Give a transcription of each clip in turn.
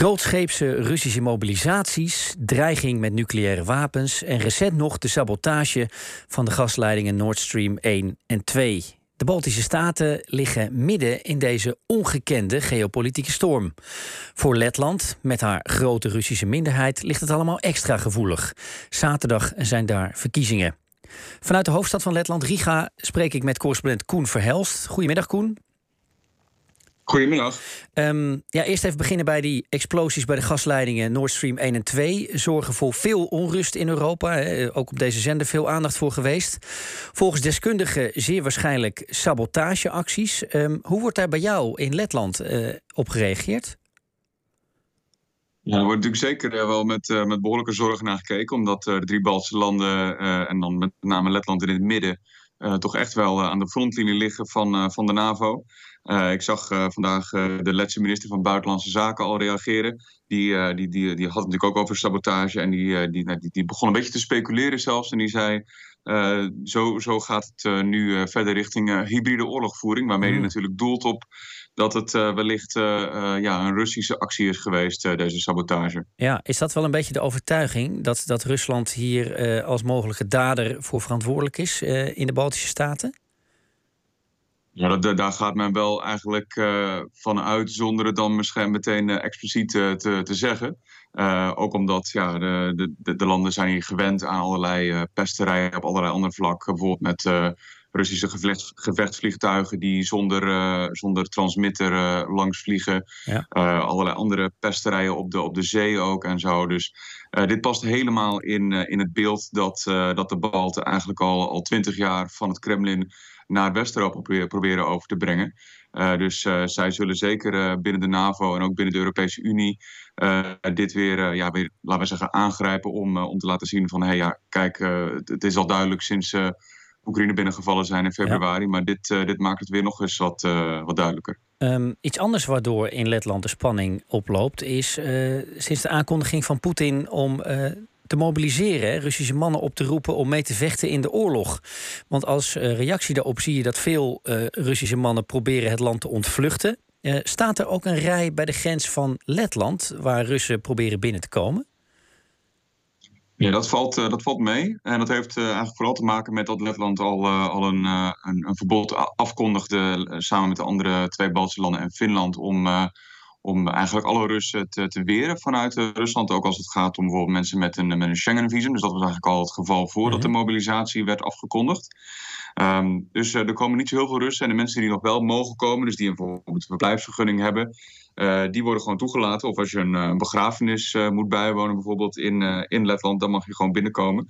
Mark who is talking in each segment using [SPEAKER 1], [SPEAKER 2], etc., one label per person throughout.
[SPEAKER 1] Grootscheepse Russische mobilisaties, dreiging met nucleaire wapens en recent nog de sabotage van de gasleidingen Nord Stream 1 en 2. De Baltische Staten liggen midden in deze ongekende geopolitieke storm. Voor Letland, met haar grote Russische minderheid, ligt het allemaal extra gevoelig. Zaterdag zijn daar verkiezingen. Vanuit de hoofdstad van Letland, Riga, spreek ik met correspondent Koen Verhelst. Goedemiddag, Koen.
[SPEAKER 2] Goedemiddag.
[SPEAKER 1] Um, ja, eerst even beginnen bij die explosies bij de gasleidingen Nord Stream 1 en 2. Zorgen voor veel onrust in Europa. Ook op deze zender veel aandacht voor geweest. Volgens deskundigen zeer waarschijnlijk sabotageacties. Um, hoe wordt daar bij jou in Letland uh, op gereageerd?
[SPEAKER 2] Ja, er wordt natuurlijk zeker uh, wel met, uh, met behoorlijke zorg naar gekeken. Omdat de drie Baltische landen en dan met name Letland in het midden... toch echt wel aan de frontlinie liggen van, van de NAVO. Ik zag vandaag de Letse minister van Buitenlandse Zaken al reageren. Die, die, die, die had het natuurlijk ook over sabotage. En die, die, die, die begon een beetje te speculeren zelfs. En die zei, zo, zo gaat het nu verder richting hybride oorlogvoering. Waarmee mm. hij natuurlijk doelt op dat het wellicht ja, een Russische actie is geweest, deze sabotage.
[SPEAKER 1] Ja, is dat wel een beetje de overtuiging dat, dat Rusland hier als mogelijke dader voor verantwoordelijk is in de Baltische Staten?
[SPEAKER 2] Ja, dat, daar gaat men wel eigenlijk uh, van uit, zonder het dan misschien meteen uh, expliciet uh, te, te zeggen. ook omdat ja, de, de, de, landen zijn hier gewend aan allerlei pesterijen op allerlei andere vlakken. Bijvoorbeeld met Russische gevecht, gevechtsvliegtuigen die zonder, zonder transmitter langs vliegen. Ja. allerlei andere pesterijen op de, op de zee ook en zo. Dus dit past helemaal in, in het beeld dat, dat de Balten eigenlijk al twintig jaar van het Kremlin naar West-Europa proberen over te brengen. Uh, dus uh, zij zullen zeker uh, binnen de NAVO en ook binnen de Europese Unie dit weer, ja, weer, laten we zeggen, aangrijpen om, om te laten zien van, hé hey, ja, kijk, het is al duidelijk sinds Oekraïne binnengevallen zijn in februari, ja. maar dit, dit maakt het weer nog eens wat, wat duidelijker.
[SPEAKER 1] Um, iets anders waardoor in Letland de spanning oploopt, is sinds de aankondiging van Poetin om te mobiliseren, Russische mannen op te roepen om mee te vechten in de oorlog. Want als uh, reactie daarop zie je dat veel uh, Russische mannen proberen het land te ontvluchten. Uh, staat er ook een rij bij de grens van Letland waar Russen proberen binnen te komen?
[SPEAKER 2] Ja, dat valt, dat valt mee. En dat heeft eigenlijk vooral te maken met dat Letland al, al een, een, een, verbod afkondigde samen met de andere twee Baltische landen en Finland om om eigenlijk alle Russen te, te weren vanuit eh, Rusland. Ook als het gaat om bijvoorbeeld mensen met een, met een Schengen-visum. Dus dat was eigenlijk al het geval voordat mhm. de mobilisatie werd afgekondigd. Um, dus er komen niet zo heel veel Russen. En de mensen die nog wel mogen komen, dus die een, bijvoorbeeld een verblijfsvergunning hebben, uh, die worden gewoon toegelaten. Of als je een, een begrafenis uh, moet bijwonen, bijvoorbeeld in, in Letland, dan mag je gewoon binnenkomen.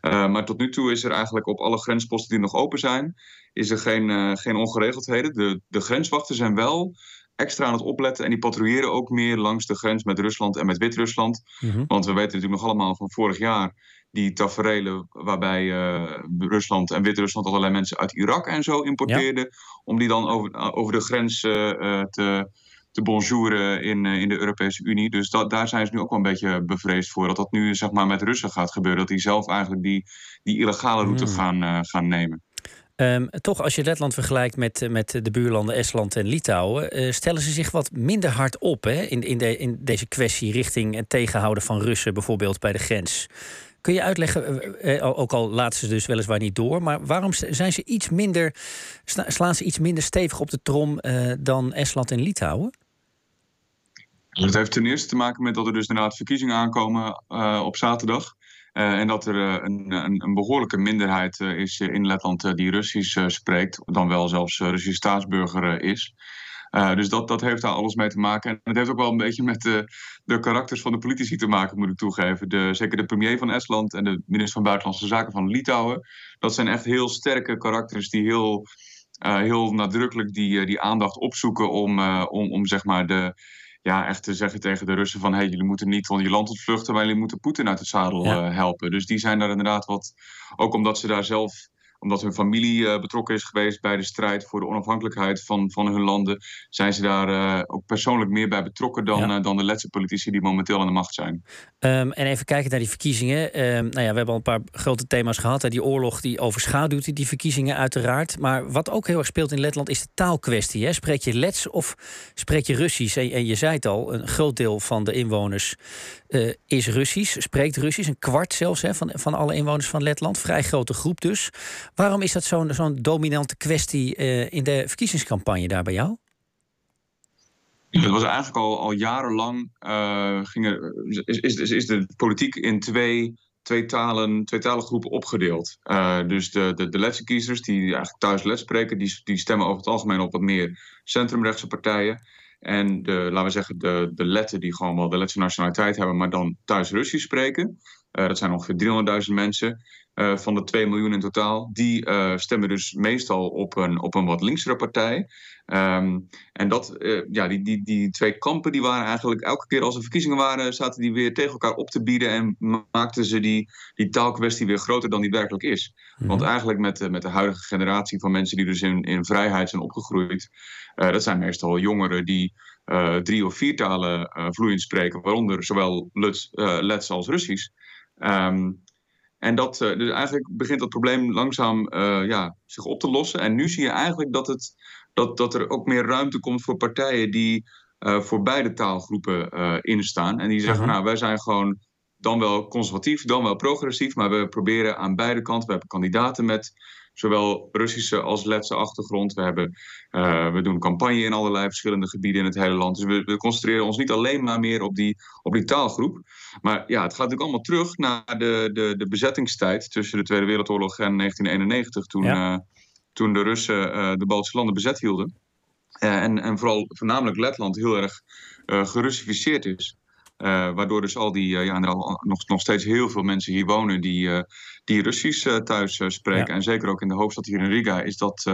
[SPEAKER 2] maar tot nu toe is er eigenlijk op alle grensposten die nog open zijn, is er geen, geen ongeregeldheden. De, de grenswachten zijn wel extra aan het opletten. En die patrouilleren ook meer langs de grens met Rusland en met Wit-Rusland. Mhm. Want we weten natuurlijk nog allemaal van vorig jaar die taferelen waarbij uh, Rusland en Wit-Rusland allerlei mensen uit Irak en zo importeerden. Om die dan over, over de grens uh, te, te bonjouren in, in de Europese Unie. Dus dat, daar zijn ze nu ook wel een beetje bevreesd voor. Dat dat nu zeg maar, met Russen gaat gebeuren. Dat die zelf eigenlijk die, die illegale route mm. gaan, gaan nemen.
[SPEAKER 1] Um, toch, als je Letland vergelijkt met, met de buurlanden Estland en Litouwen, uh, stellen ze zich wat minder hard op hè, in, in, de, in deze kwestie richting het tegenhouden van Russen, bijvoorbeeld bij de grens. Kun je uitleggen, ook al laten ze dus weliswaar niet door, maar waarom zijn ze iets minder, slaan ze iets minder stevig op de trom dan Estland en Litouwen?
[SPEAKER 2] Dat heeft ten eerste te maken met dat er dus inderdaad verkiezingen aankomen op zaterdag. Uh, en dat er uh, een, een, een, behoorlijke minderheid is in Letland die Russisch spreekt, dan wel zelfs Russisch staatsburger is. dus dat, dat heeft daar alles mee te maken. En het heeft ook wel een beetje met de, de karakters van de politici te maken, moet ik toegeven. De, zeker de premier van Estland en de minister van Buitenlandse Zaken van Litouwen. Dat zijn echt heel sterke karakters die heel, heel nadrukkelijk die, die aandacht opzoeken om, om, om zeg maar de, ja, echt te zeggen tegen de Russen van... hé, hey, jullie moeten niet van je land ontvluchten... maar jullie moeten Poetin uit het zadel ja. uh, helpen. Dus die zijn daar inderdaad wat... ook omdat ze daar zelf omdat hun familie betrokken is geweest bij de strijd voor de onafhankelijkheid van, van hun landen, zijn ze daar ook persoonlijk meer bij betrokken dan, dan de Letse politici die momenteel aan de macht zijn.
[SPEAKER 1] Ehm, en even kijken naar die verkiezingen. Um, nou ja, we hebben al een paar grote thema's gehad. Hè. Die oorlog die overschaduwt die, die verkiezingen uiteraard. Maar wat ook heel erg speelt in Letland is de taalkwestie. Hè. Spreek je Lets of spreek je Russisch? En, en je zei het al, een groot deel van de inwoners uh, is Russisch, spreekt Russisch. Een kwart zelfs hè, van, van alle inwoners van Letland. Vrij grote groep dus. Waarom is dat zo'n dominante kwestie uh, in de verkiezingscampagne daar bij jou?
[SPEAKER 2] Het was eigenlijk al, al jarenlang uh, ging is, is, is de politiek in twee, twee, talen, twee groepen opgedeeld. Uh, dus de, de, de Letse kiezers die eigenlijk thuis Lets spreken, die, die stemmen over het algemeen op wat meer centrumrechtse partijen. En de, laten we zeggen, de, de Letten die gewoon wel de Letse nationaliteit hebben, maar dan thuis Russisch spreken. Dat zijn ongeveer 300.000 mensen. Uh, van de 2 miljoen in totaal, die uh, stemmen dus meestal op een, op een wat linksere partij. Um, en dat, uh, ja, die, die, die twee kampen die waren eigenlijk elke keer als er verkiezingen waren, zaten die weer tegen elkaar op te bieden en maakten ze die, die taalkwestie weer groter dan die werkelijk is. Mm-hmm. Want eigenlijk met, de, met de huidige generatie van mensen die dus in, in vrijheid zijn opgegroeid, dat zijn meestal jongeren die drie of vier talen vloeiend spreken, waaronder zowel Lets, Lets als Russisch. Um, en dat, uh, dus eigenlijk begint dat probleem langzaam uh, ja, zich op te lossen. En nu zie je eigenlijk dat, het, dat, dat er ook meer ruimte komt voor partijen die uh, voor beide taalgroepen instaan. En die zeggen, nou, wij zijn gewoon dan wel conservatief, dan wel progressief, maar we proberen aan beide kanten. We hebben kandidaten met zowel Russische als Letse achtergrond. We, hebben, uh, we doen campagne in allerlei verschillende gebieden in het hele land. Dus we, we, concentreren ons niet alleen maar meer op die, op die taalgroep. Maar ja, het gaat natuurlijk allemaal terug naar de, de, de bezettingstijd tussen de Tweede Wereldoorlog en 1991, toen, ja. uh, toen de Russen uh, de Baltische landen bezet hielden. en, en vooral voornamelijk Letland heel erg gerussificeerd is. Uh, waardoor dus al die, uh, ja, nog, nog steeds heel veel mensen hier wonen die, uh, die Russisch thuis spreken. Ja. En zeker ook in de hoofdstad hier in Riga is dat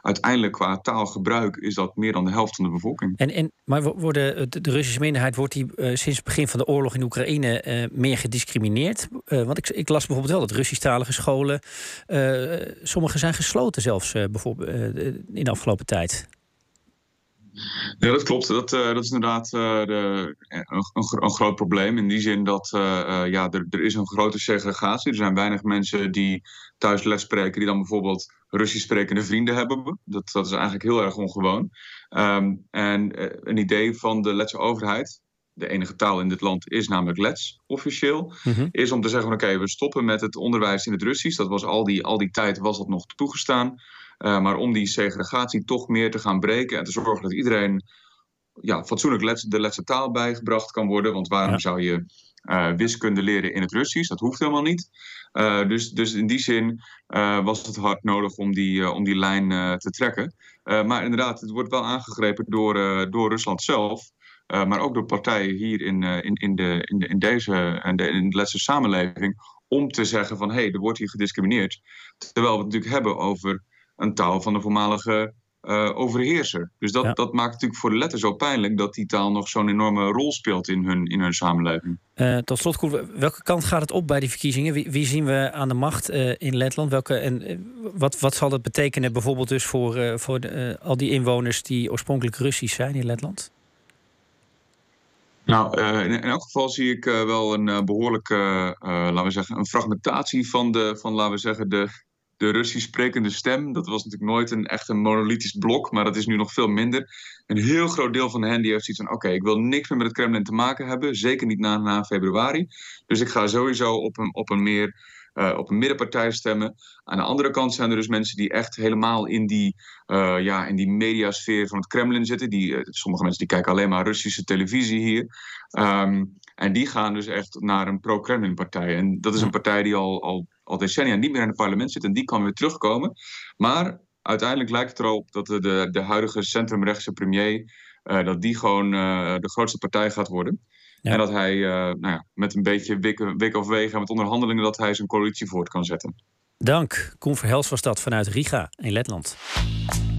[SPEAKER 2] uiteindelijk qua taalgebruik is dat meer dan de helft van de bevolking.
[SPEAKER 1] En, en, maar worden, de, de Russische minderheid wordt die sinds het begin van de oorlog in Oekraïne meer gediscrimineerd? want ik, ik las bijvoorbeeld wel dat Russisch-talige scholen, sommige zijn gesloten zelfs bijvoorbeeld, in de afgelopen tijd.
[SPEAKER 2] Ja, dat klopt. Dat, uh, dat is inderdaad uh, de, een, een, groot probleem. In die zin dat uh, ja, er, er is een grote segregatie. Er zijn weinig mensen die thuis les spreken, die dan bijvoorbeeld Russisch sprekende vrienden hebben. Dat, dat is eigenlijk heel erg ongewoon. Um, en een idee van de Letse overheid, de enige taal in dit land is namelijk Lets, officieel. Mm-hmm. Is om te zeggen: oké, we stoppen met het onderwijs in het Russisch. Dat was al die, al die tijd was dat nog toegestaan. Uh, maar om die segregatie toch meer te gaan breken en te zorgen dat iedereen ja, fatsoenlijk let, de letse taal bijgebracht kan worden. Want waarom ja. zou je uh, wiskunde leren in het Russisch? Dat hoeft helemaal niet. Uh, dus, dus in die zin was het hard nodig om die, om die lijn te trekken. maar inderdaad, het wordt wel aangegrepen door, door Rusland zelf. maar ook door partijen hier in, in, in, de, in, de, in deze in de, in de Letse samenleving. Om te zeggen van hé, hey, er wordt hier gediscrimineerd. Terwijl we het natuurlijk hebben over een taal van de voormalige uh, overheerser. Dus dat, ja. dat maakt natuurlijk voor de letters zo pijnlijk dat die taal nog zo'n enorme rol speelt in hun, in hun samenleving.
[SPEAKER 1] Uh, tot slot, welke kant gaat het op bij die verkiezingen? Wie, wie zien we aan de macht uh, in Letland? Welke, en wat, wat zal dat betekenen bijvoorbeeld dus voor, voor de, al die inwoners die oorspronkelijk Russisch zijn in Letland?
[SPEAKER 2] Nou, in, in, elk geval zie ik wel een behoorlijke, laten we zeggen, een fragmentatie van de, van, laten we zeggen, de, de Russisch sprekende stem. Dat was natuurlijk nooit een echt een monolithisch blok, maar dat is nu nog veel minder. Een heel groot deel van hen die heeft zoiets van: oké, ik wil niks meer met het Kremlin te maken hebben, zeker niet na, na februari. Dus ik ga sowieso op een, op een meer. Uh, op een middenpartij stemmen. Aan de andere kant zijn er dus mensen die echt helemaal in die, uh, ja, in die mediasfeer van het Kremlin zitten. Die, uh, sommige mensen die kijken alleen maar Russische televisie hier. Um, en die gaan dus echt naar een pro-Kremlin-partij. En dat is een partij die al, al al decennia niet meer in het parlement zit en die kan weer terugkomen. Maar uiteindelijk lijkt het erop dat de, de, de huidige centrumrechtse premier, uh, dat die gewoon uh, de grootste partij gaat worden. Ja. En dat hij uh, nou ja, met een beetje wik, of wegen met onderhandelingen, dat hij zijn coalitie voort kan zetten.
[SPEAKER 1] Dank. Koen Verhels was dat vanuit Riga in Letland.